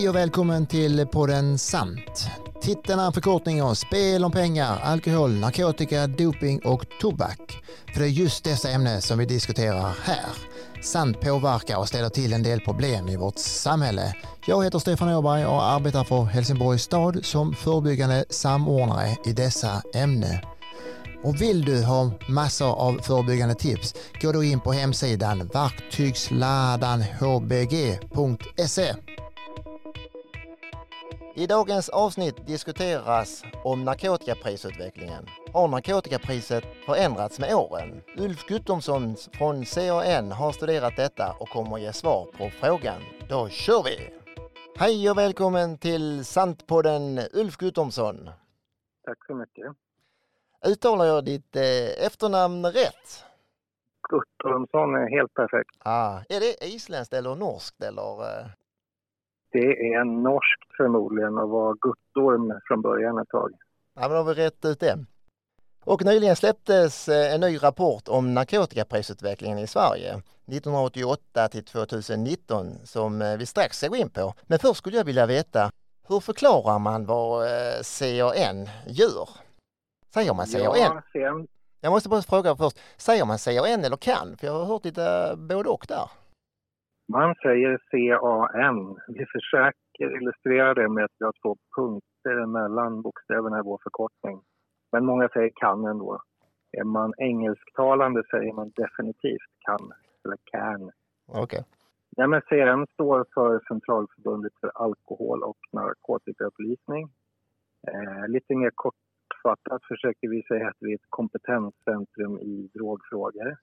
Hej och välkommen till podden Sant. Titeln är en förkortning av spel om pengar, alkohol, narkotika, doping och tobak. För det är just dessa ämnen som vi diskuterar här. Sant påverkar och ställer till en del problem i vårt samhälle. Jag heter Stefan Åberg och arbetar för Helsingborgs stad som förebyggande samordnare i dessa ämnen. Och vill du ha massor av förebyggande tips, gå då in på hemsidan verktygsladanhbg.se. I dagens avsnitt diskuteras om narkotikaprisutvecklingen. Har narkotikapriset förändrats med åren? Ulf Guttomsson från CAN har studerat detta och kommer ge svar på frågan. Då kör vi! Hej och välkommen till Santpodden Ulf Guttomsson. Tack så mycket. Uttalar jag ditt eh, efternamn rätt? Guttormsson är helt perfekt. Ah, är det isländskt eller norskt eller? Eh? Det är norskt förmodligen och var Guttorm från början ett tag. Ja, men då har vi rätt ut det. Och nyligen släpptes eh, en ny rapport om narkotikaprisutvecklingen i Sverige 1988 till 2019 som eh, vi strax ska gå in på. Men först skulle jag vilja veta hur förklarar man vad eh, CAN gör? Säger man CAN? Ja, jag måste bara fråga först, säger man CAN eller kan? För jag har hört lite både och där. Man säger CAN. Vi försöker illustrera det med att vi har två punkter mellan bokstäverna i vår förkortning. Men många säger kan ändå. Är man engelsktalande säger man definitivt kan, eller can. Okej. Okay. Ja, men CRN står för Centralförbundet för alkohol och narkotikaupplysning. Eh, lite mer kortfattat försöker vi säga att vi är ett kompetenscentrum i drogfrågor.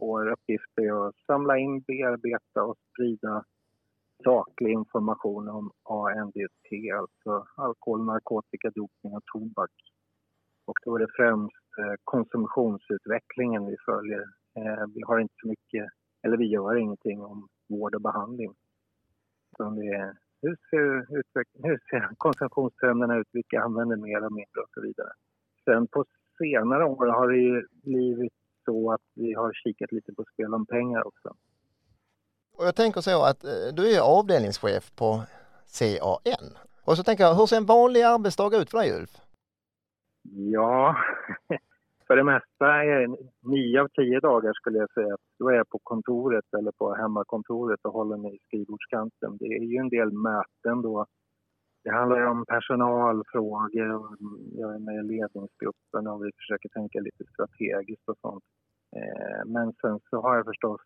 Vår uppgift är att samla in, bearbeta och sprida saklig information om ANDT, alltså alkohol, narkotika, dopning och tobak. Och då är det främst eh, konsumtionsutvecklingen vi följer. Eh, vi har inte så mycket, eller vi gör ingenting om vård och behandling. Utan det är hur ser, hur ser konsumtionstrenderna ut, vilka använder mer och mindre och så vidare. Sen på senare år har det ju blivit så att vi har kikat lite på spel om pengar också. Och jag tänker så att eh, du är avdelningschef på CAN. Och så tänker jag, hur ser en vanlig arbetsdag ut för dig Ulf? Ja, för det mesta är nio av tio dagar skulle jag säga att då är jag på kontoret eller på hemmakontoret och håller mig i skrivbordskanten. Det är ju en del möten då. Det handlar om personalfrågor och jag är med i ledningsgruppen och vi försöker tänka lite strategiskt och sånt. Eh, men sen så har jag förstås,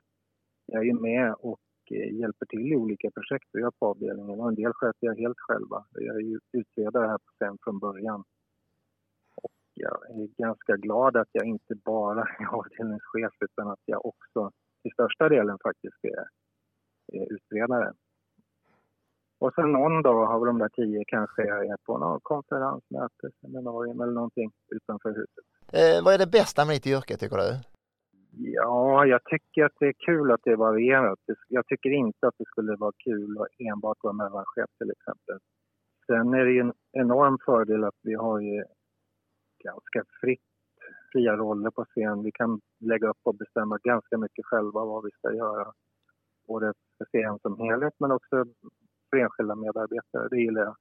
jag är med och eh, hjälper till i olika projekt vi har på avdelningen och en del sköter jag helt själva. Jag är ju utredare här på SEM från början jag är ganska glad att jag inte bara är avdelningschef utan att jag också till största delen faktiskt är, är utredare. Och sen någon dag av de där tio kanske jag är på någon konferens, möte, seminarium eller någonting utanför huset. Eh, vad är det bästa med ditt yrke tycker du? Ja, jag tycker att det är kul att det är varierat. Jag tycker inte att det skulle vara kul att enbart vara mellanchef till exempel. Sen är det ju en enorm fördel att vi har ju ganska fritt, fria roller på scen. Vi kan lägga upp och bestämma ganska mycket själva vad vi ska göra. Både för scen som helhet men också för enskilda medarbetare. Det gillar jag.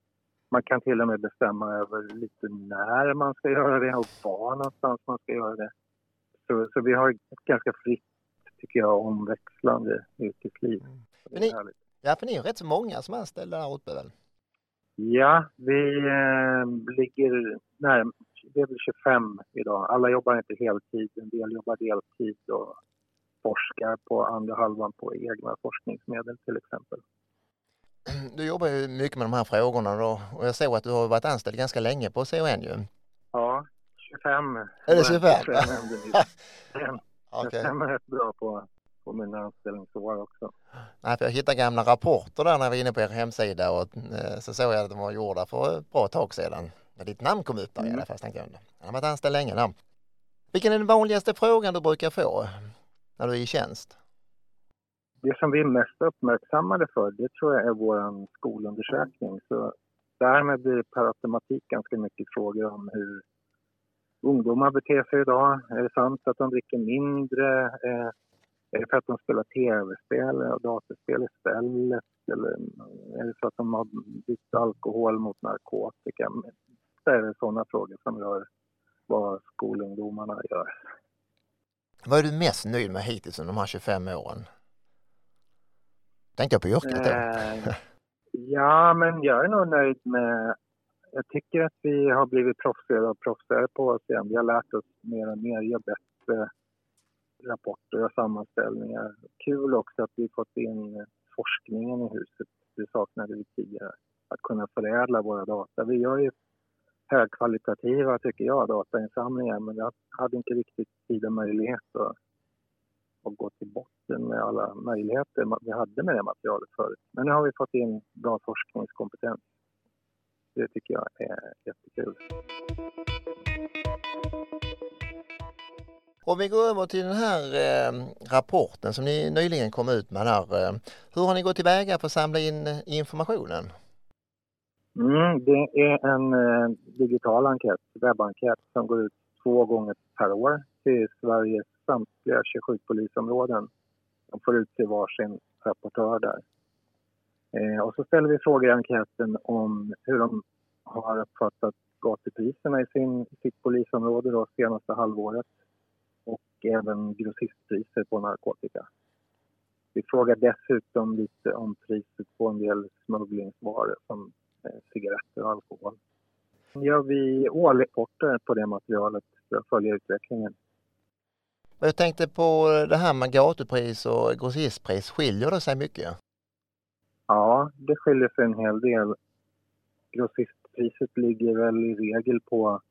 Man kan till och med bestämma över lite när man ska göra det och var någonstans man ska göra det. Så, så vi har ett ganska fritt, tycker jag, omväxlande yrkesliv. Mm. Men ni, ja, för ni är rätt så många som är anställda där uppe väl? Ja, vi eh, ligger närm det är väl 25 idag. Alla jobbar inte heltid, en del jobbar deltid och forskar på andra halvan på egna forskningsmedel till exempel. Du jobbar ju mycket med de här frågorna då och jag såg att du har varit anställd ganska länge på CON ju. Ja, 25. Är det 25? 25 okay. stämmer rätt bra på, på mina anställningsår också. Nej, för jag hittade gamla rapporter där när jag var inne på er hemsida och eh, så såg jag att de var gjorda för ett bra tag sedan. Men ditt namn kom upp där mm. i alla fall. Jag. Har varit anställd länge där. Vilken är den vanligaste frågan du brukar få när du är i tjänst? Det som vi är mest uppmärksammade för, det tror jag är vår skolundersökning. Så därmed blir det per automatik ganska mycket frågor om hur ungdomar beter sig idag. Är det sant att de dricker mindre? Eh, är det för att de spelar tv-spel och datorspel istället? Eller eh, är det så att de har bytt alkohol mot narkotika. Det är sådana frågor som rör vad skolungdomarna gör. Vad är du mest nöjd med hittills under de här 25 åren? Tänkte jag på yrket då? Eh, ja, men jag är nog nöjd med... Jag tycker att vi har blivit proffsigare och proffsigare på oss igen. Vi har lärt oss mer och mer, gör bättre rapporter och sammanställningar. Kul också att vi fått in forskningen i huset. Det saknade vi tidigare. Att kunna förädla våra data. Vi gör ju högkvalitativa, tycker jag, datainsamlingar men jag hade inte riktigt tid och möjlighet att, att gå till botten med alla möjligheter vi hade med det materialet förut. Men nu har vi fått in bra forskningskompetens. Det tycker jag är jättekul. Om vi går över till den här eh, rapporten som ni nyligen kom ut med här. Eh, hur har ni gått tillväga för att samla in informationen? Mm, det är en eh, digital enkät, webbenkät, som går ut två gånger per år till Sveriges samtliga 27 polisområden. De får utse varsin rapportör där. Eh, och så ställer vi frågor i enkäten om hur de har uppfattat gatupriserna i sin, sitt polisområde då, senaste halvåret och även grossistpriser på narkotika. Vi frågar dessutom lite om priset på en del smugglingsvaror som eh, cigaretter och alkohol. gör vi årliga rapporter på det materialet för att följa utvecklingen. Jag tänkte på det här med gatupris och grossistpris, skiljer det sig mycket? Ja, det skiljer sig en hel del. Grossistpriset ligger väl i regel på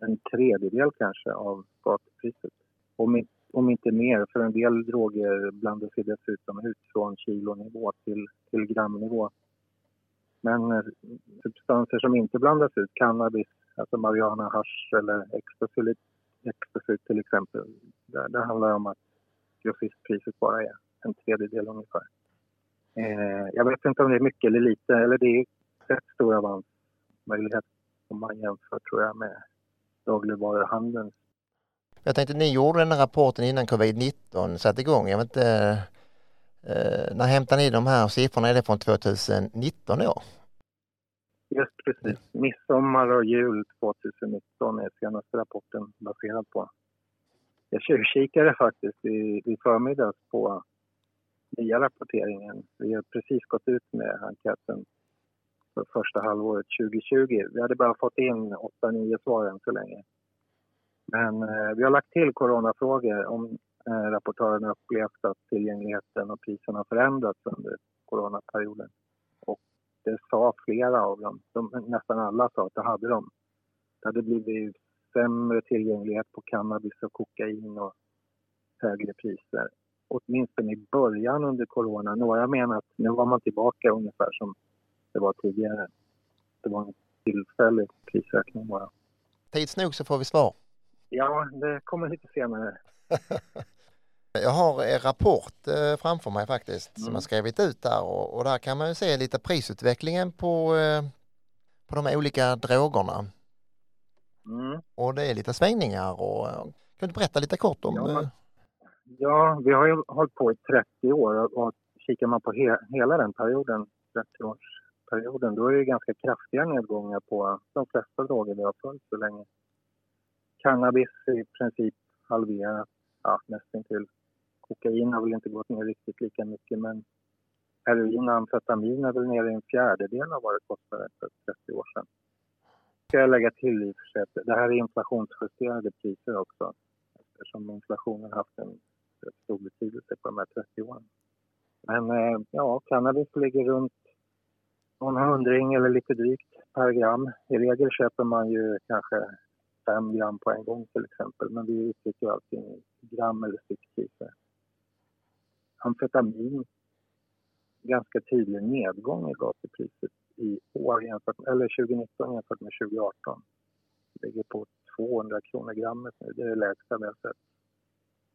en tredjedel kanske av gatupriset. Om, om inte mer, för en del droger blandas ju dessutom ut från kilonivå till, till gramnivå. Men eh, substanser som inte blandas ut, cannabis, alltså marijuana, hash eller ecstasy, ecstasy till exempel, där, där handlar det om att grossistpriset bara är en tredjedel ungefär. Eh, jag vet inte om det är mycket eller lite, eller det är rätt stor avansmöjlighet om man jämför tror jag med dagligvaruhandeln. Jag tänkte ni gjorde den här rapporten innan covid-19 satte igång. Jag vet inte, Eh, när hämtar ni de här siffrorna? Är det från 2019 år? Just precis. Midsommar och jul 2019 är senaste rapporten baserad på. Jag tjuvkikade faktiskt i, i förmiddags på nya rapporteringen. Vi har precis gått ut med enkäten för första halvåret 2020. Vi hade bara fått in 8-9 svar än så länge. Men eh, vi har lagt till coronafrågor om Eh, rapportörerna upplevt att tillgängligheten och priserna har förändrats under coronaperioden. Det sa flera av dem, de, nästan alla sa att det hade de. Det hade blivit sämre tillgänglighet på cannabis och kokain och högre priser. Åtminstone i början under corona. Några menar att nu var man tillbaka ungefär som det var tidigare. Det var en tillfällig prisökning bara. Tids nog så får vi svar. Ja, det kommer lite senare. Jag har en rapport eh, framför mig faktiskt mm. som jag skrivit ut där och, och, där kan man ju se lite prisutvecklingen på, eh, på de olika drogerna. Mm. Och det är lite svängningar och eh, kan du berätta lite kort om? Ja, ja vi har ju hållit på i 30 år och kikar man på he, hela den perioden, 30-årsperioden, då är det ganska kraftiga nedgångar på de flesta droger vi har följt så länge. Cannabis är i princip halverat ja, nästintill. Kokain har väl inte gått ner riktigt lika mycket men heroin och amfetamin är väl nere i en fjärdedel av vad det kostade för 30 år sedan. Ska jag lägga till i och för sig att det här är inflationsjusterade priser också eftersom inflationen haft en stor betydelse på de här 30 åren. Men eh, ja, cannabis ligger runt någon hundring eller lite drygt per gram. I regel köper man ju kanske fem gram på en gång till exempel. Men vi uttrycker allting i gram eller styckpriser. Amfetamin, ganska tydlig nedgång i gaspriset i år jämfört, eller 2019 jämfört med 2018. Det ligger på 200 kronor grammet nu, det är det lägsta vi har sett.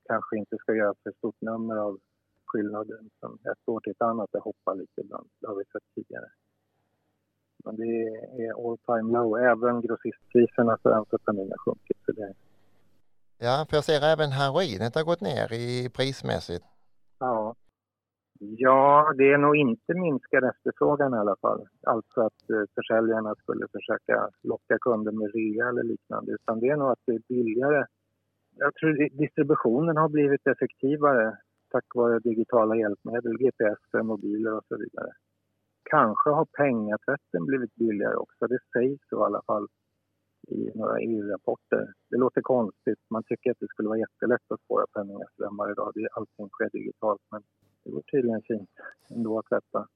Kanske inte ska göra för stort nummer av skillnaden från ett år till ett annat, det hoppar lite ibland, det har vi sett tidigare. Men det är all time low. Även grossistpriserna för amfetamin har sjunkit. Så det... Ja, för jag ser även heroinet har gått ner i prismässigt. Ja. Ja, det är nog inte minskad efterfrågan i alla fall. Alltså att eh, försäljarna skulle försöka locka kunder med rea eller liknande. Utan det är nog att det är billigare. Jag tror distributionen har blivit effektivare tack vare digitala hjälpmedel, GPS för mobiler och så vidare. Kanske har pengatvätten blivit billigare också. Det sägs så i alla fall i några EU-rapporter. Det låter konstigt. Man tycker att det skulle vara jättelätt att spåra penningströmmar idag. Allting sker digitalt. Men det går tydligen fint ändå att tvätta.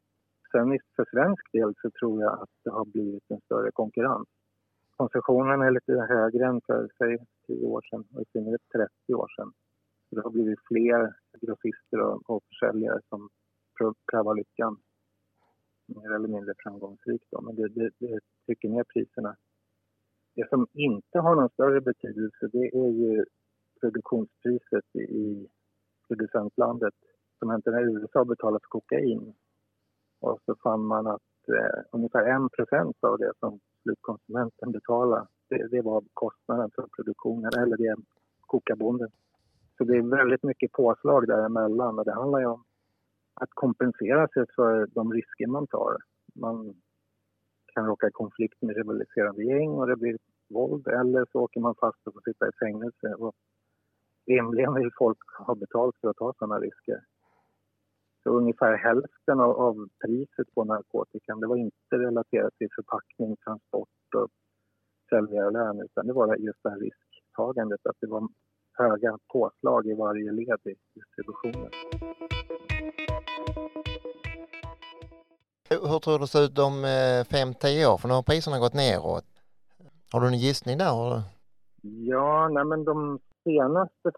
Sen för svensk del så tror jag att det har blivit en större konkurrens. Konsumtionen är lite högre än för säg 10 år sedan och i synnerhet 30 år sedan. Så det har blivit fler grossister och, och försäljare som prövar lyckan mer eller mindre framgångsrikt. Då. Men det, det, det trycker ner priserna. Det som inte har någon större betydelse det är ju produktionspriset i, producentlandet. Som konsumenterna när USA betalat kokain. Och så fann man att eh, ungefär 1 av det som slutkonsumenten betalar, det, det, var kostnaden för produktionen, eller det är kokabonden. Så det är väldigt mycket påslag däremellan och det handlar ju om att kompensera sig för de risker man tar. Man kan råka i konflikt med rivaliserande gäng och det blir våld eller så åker man fast och får sitta i fängelse. Och rimligen vill folk ha betalt för att ta sådana risker. Så ungefär hälften av, av priset på narkotikan det var inte relaterat till förpackning, transport och säljarlön utan det var just det här risktagandet att det var höga påslag i varje led i distributionen. Hur tror du det ser ut om eh, 5-10 år? För nu har priserna gått neråt. Har du en gissning där? Ja, nej men de senaste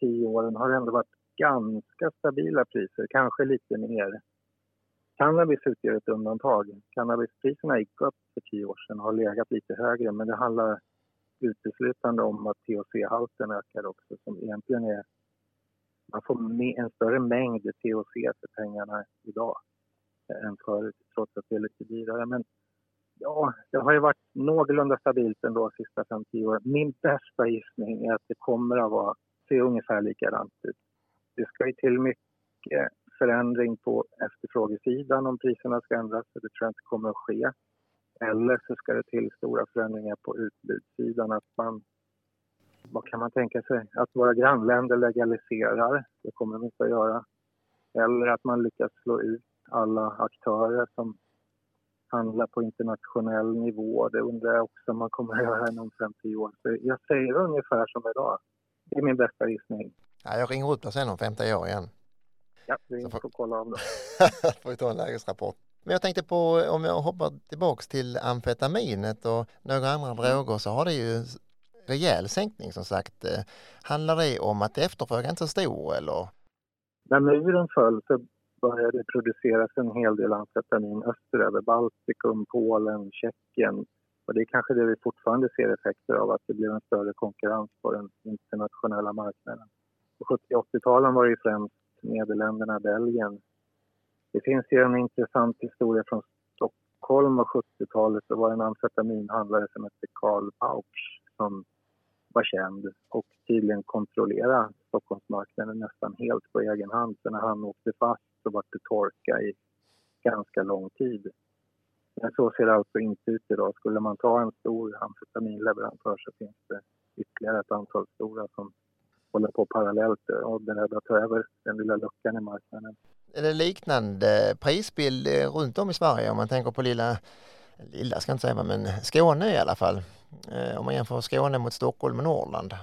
5-10 åren har det ändå varit ganska stabila priser, kanske lite mer. Cannabis utgör ett undantag. Cannabispriserna gick upp för tio år sedan och har legat lite högre men det handlar uteslutande om att THC-halten ökar också som egentligen är... Man får en större mängd THC för pengarna idag än förut trots att det är lite dyrare. Men ja, det har ju varit någorlunda stabilt ändå de sista 5-10 åren. Min bästa gissning är att det kommer att vara, se ungefär likadant ut det ska ju till mycket förändring på efterfrågesidan om priserna ska ändras, det tror jag inte kommer att ske. Eller så ska det till stora förändringar på utbudssidan, att man vad kan man tänka sig? Att våra grannländer legaliserar, det kommer de inte att göra. Eller att man lyckas slå ut alla aktörer som handlar på internationell nivå. Det undrar jag också om man kommer att göra inom 50 år. Så jag säger ungefär som idag. Det är min bästa gissning. Ja, jag ringer upp dig sen om 50 år igen. Ja, vi får, får kolla av det. får vi ta en lägesrapport. Men jag tänkte på, om jag hoppar tillbaks till amfetaminet och några andra droger så har det ju rejäl sänkning som sagt. Eh, handlar det om att efterfrågan inte är så stor eller? När muren föll så började det produceras en hel del amfetamin österöver, Baltikum, Polen, Tjeckien. Och det är kanske det vi fortfarande ser effekter av, att det blev en större konkurrens på den internationella marknaden. På 70 80-talen var det främst Nederländerna, Belgien. Det finns ju en intressant historia från Stockholm och 70-talet. Det var en amfetaminhandlare som hette Karl Pauch som var känd och tydligen kontrollerade Stockholmsmarknaden nästan helt på egen hand. Så när han åkte fast så var det torka i ganska lång tid. Men så ser det alltså inte ut idag. Skulle man ta en stor amfetaminleverantör så finns det ytterligare ett antal stora som håller på parallellt och beredda att ta över den lilla luckan i marknaden. Är det liknande prisbild runt om i Sverige om man tänker på lilla, lilla ska jag inte säga men Skåne i alla fall? Eh, om man jämför Skåne mot Stockholm och Norrland?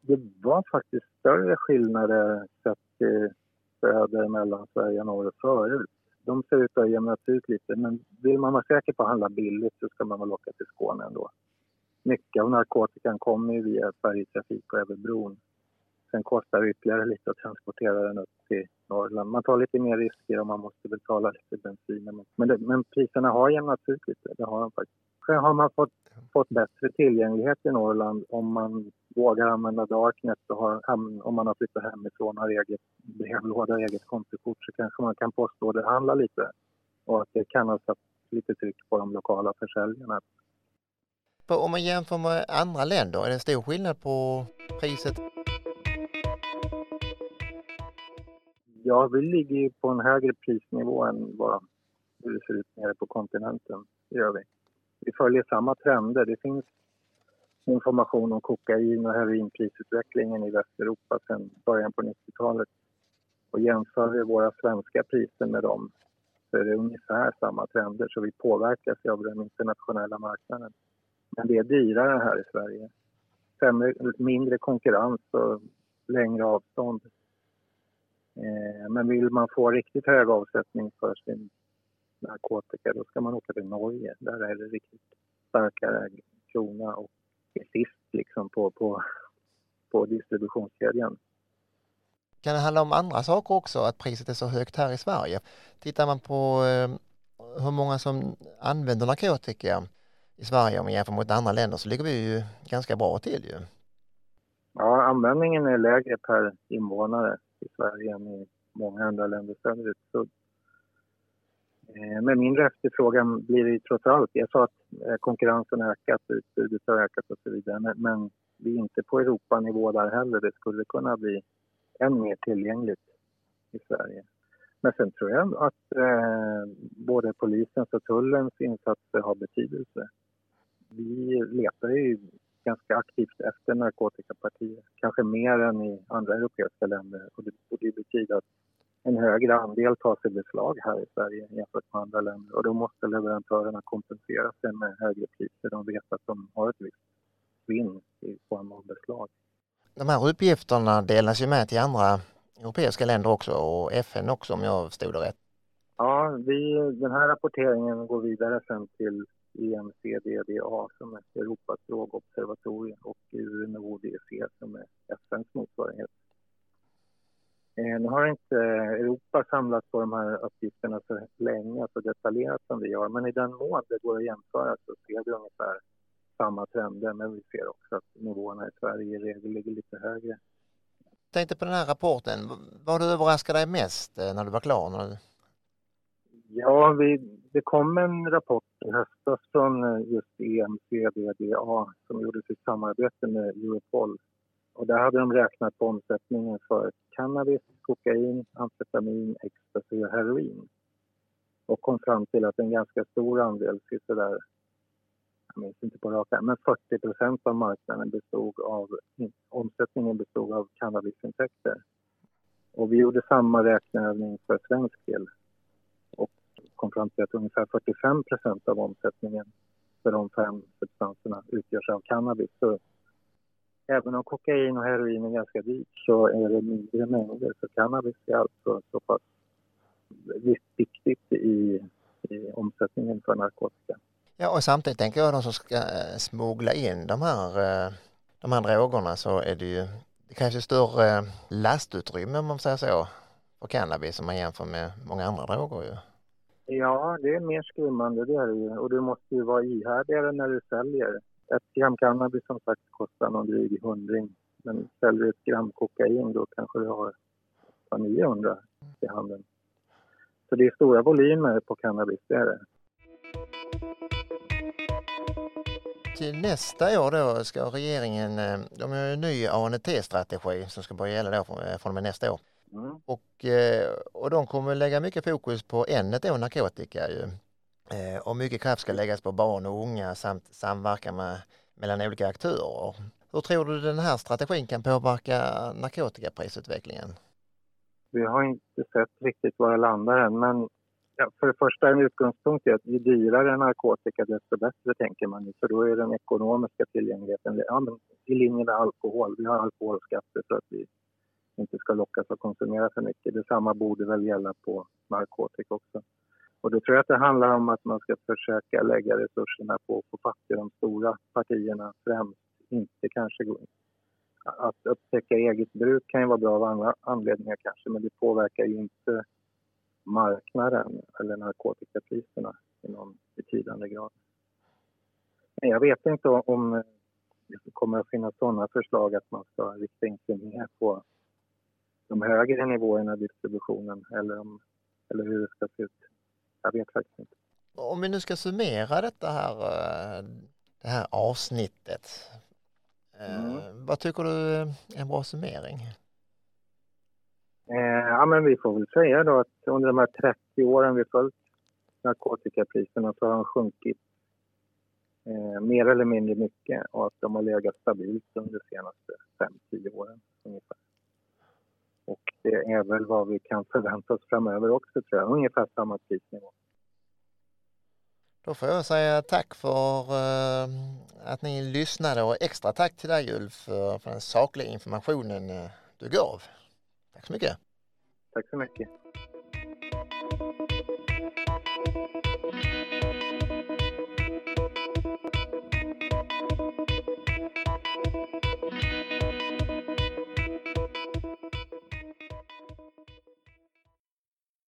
Det var faktiskt större skillnader sett söder, mellan Sverige och norr förut. De ser ut att ha jämnats ut lite men vill man vara säker på att handla billigt så ska man väl åka till Skåne ändå mycket av narkotikan kommer ju via färjetrafik och över bron. Sen kostar det ytterligare lite att transportera den upp till Norrland. Man tar lite mer risker och man måste betala lite bensin. Men, det, men priserna har jämnats ut lite, det har de faktiskt. Sen har man fått, fått bättre tillgänglighet i Norrland om man vågar använda Darknet och har, om man har flyttat hemifrån och har eget brevlåda och eget kontokort så kanske man kan postorderhandla lite. Och att det kan ha satt lite tryck på de lokala försäljarna om man jämför med andra länder, är det stor skillnad på priset? Ja, vi ligger på en högre prisnivå än vad hur det ser ut nere på kontinenten. Det gör vi. Vi följer samma trender. Det finns information om kokain och heroinprisutvecklingen i Västeuropa sedan början på 90-talet. Och jämför vi våra svenska priser med dem så är det ungefär samma trender så vi påverkas av den internationella marknaden. Men det är dyrare här i Sverige. Sämre, mindre konkurrens och längre avstånd. Eh, men vill man få riktigt hög avsättning för sin narkotika då ska man åka till Norge. Där är det riktigt starkare krona och sist liksom på, på, på distributionskedjan. Kan det handla om andra saker också, att priset är så högt här i Sverige? Tittar man på eh, hur många som använder narkotika i Sverige om man jämför mot andra länder så ligger vi ju ganska bra till ju. Ja, användningen är lägre per invånare i Sverige än i många andra länder söderut. Så, Eh, med mindre efterfrågan blir det ju trots allt, jag sa att eh, konkurrensen har ökat, utbudet har ökat och så vidare, men, men vi är inte på Europanivå där heller. Det skulle kunna bli än mer tillgängligt i Sverige. Men sen tror jag att eh, både polisens och tullens insatser har betydelse. Vi letar ju ganska aktivt efter narkotikapartier, kanske mer än i andra europeiska länder. Och det borde betyda att en högre andel tas i beslag här i Sverige jämfört med andra länder. Och då måste leverantörerna kompensera sig med högre priser. De vet att de har ett visst svinn i form av beslag. De här uppgifterna delas ju med till andra europeiska länder också och FN också om jag förstod det rätt. Ja, vi, den här rapporteringen går vidare sen till EMCDDA som är Europas drogobservatorium och UNODC som är FNs motsvarighet. Eh, nu har inte Europa samlat på de här uppgifterna så länge, så detaljerat som vi har, men i den mån det går att jämföra så ser vi ungefär samma trender, men vi ser också att nivåerna i Sverige i regel ligger lite högre. Jag tänkte på den här rapporten, vad du överraskade dig mest eh, när du var klar? Ja, vi, det kom en rapport i höstas från eh, just EMCDDA som gjordes i samarbete med Europol. Och där hade de räknat på omsättningen för cannabis, kokain, amfetamin, ecstasy och heroin. Och kom fram till att en ganska stor andel, där jag minns inte på raka, men 40 procent av marknaden bestod av, omsättningen bestod av cannabisintäkter. Och vi gjorde samma räkneövning för svensk del och kom fram till att ungefär 45 procent av omsättningen för de fem substanserna utgörs av cannabis. Så även om kokain och heroin är ganska dyrt så är det mindre mängder. Så cannabis är alltså så pass viktigt i, i omsättningen för narkotika. Ja, och samtidigt tänker jag de som ska eh, smuggla in de här, eh, de här drogerna så är det ju, det krävs ju större lastutrymme om man säger så, för cannabis om man jämför med många andra droger ju. Ja, det är mer skrymmande det är det ju och du måste ju vara ihärdigare när du säljer. Ett gram cannabis som sagt kostar någon dryg hundring men säljer du ett gram kokain då kanske du har 900 i handeln. Så det är stora volymer på cannabis, det är det till nästa år då ska regeringen, eh, de har en ny ANT-strategi som ska börja gälla då från, eh, från och med nästa år. Mm. Och, eh, och de kommer lägga mycket fokus på ämnet då, narkotika ju. Eh, och mycket kraft ska läggas på barn och unga samt samverkan med, mellan olika aktörer. Hur tror du den här strategin kan påverka narkotikaprisutvecklingen? Vi har inte sett riktigt var det landar än, men Ja, för det första en utgångspunkt är att ju dyrare narkotika desto bättre tänker man ju, för då är den ekonomiska tillgängligheten ja, i linje med alkohol. Vi har alkoholskatter för att vi inte ska lockas att konsumera för mycket. Detsamma borde väl gälla på narkotika också. Och då tror jag att det handlar om att man ska försöka lägga resurserna på att få fatt i de stora partierna främst. Inte kanske att upptäcka eget bruk kan ju vara bra av andra anledningar kanske, men det påverkar ju inte marknaden eller narkotikapriserna i någon betydande grad. Men jag vet inte om det kommer att finnas sådana förslag att man ska rikta in sig mer på de högre nivåerna i distributionen eller, om, eller hur det ska se ut. Jag vet faktiskt inte. Om vi nu ska summera detta här, eh, det här avsnittet. Eh, mm. Vad tycker du är en bra summering? Eh, ja, men vi får väl säga då att under de här 30 åren vi följt narkotikapriserna så har de sjunkit eh, mer eller mindre mycket och att de har legat stabilt under de senaste 5-10 åren ungefär. Och det är väl vad vi kan förvänta oss framöver också tror jag, ungefär samma prisnivå. Då får jag säga tack för eh, att ni lyssnade och extra tack till dig Ulf för den sakliga informationen eh, du gav. Tack så mycket! Tack så mycket!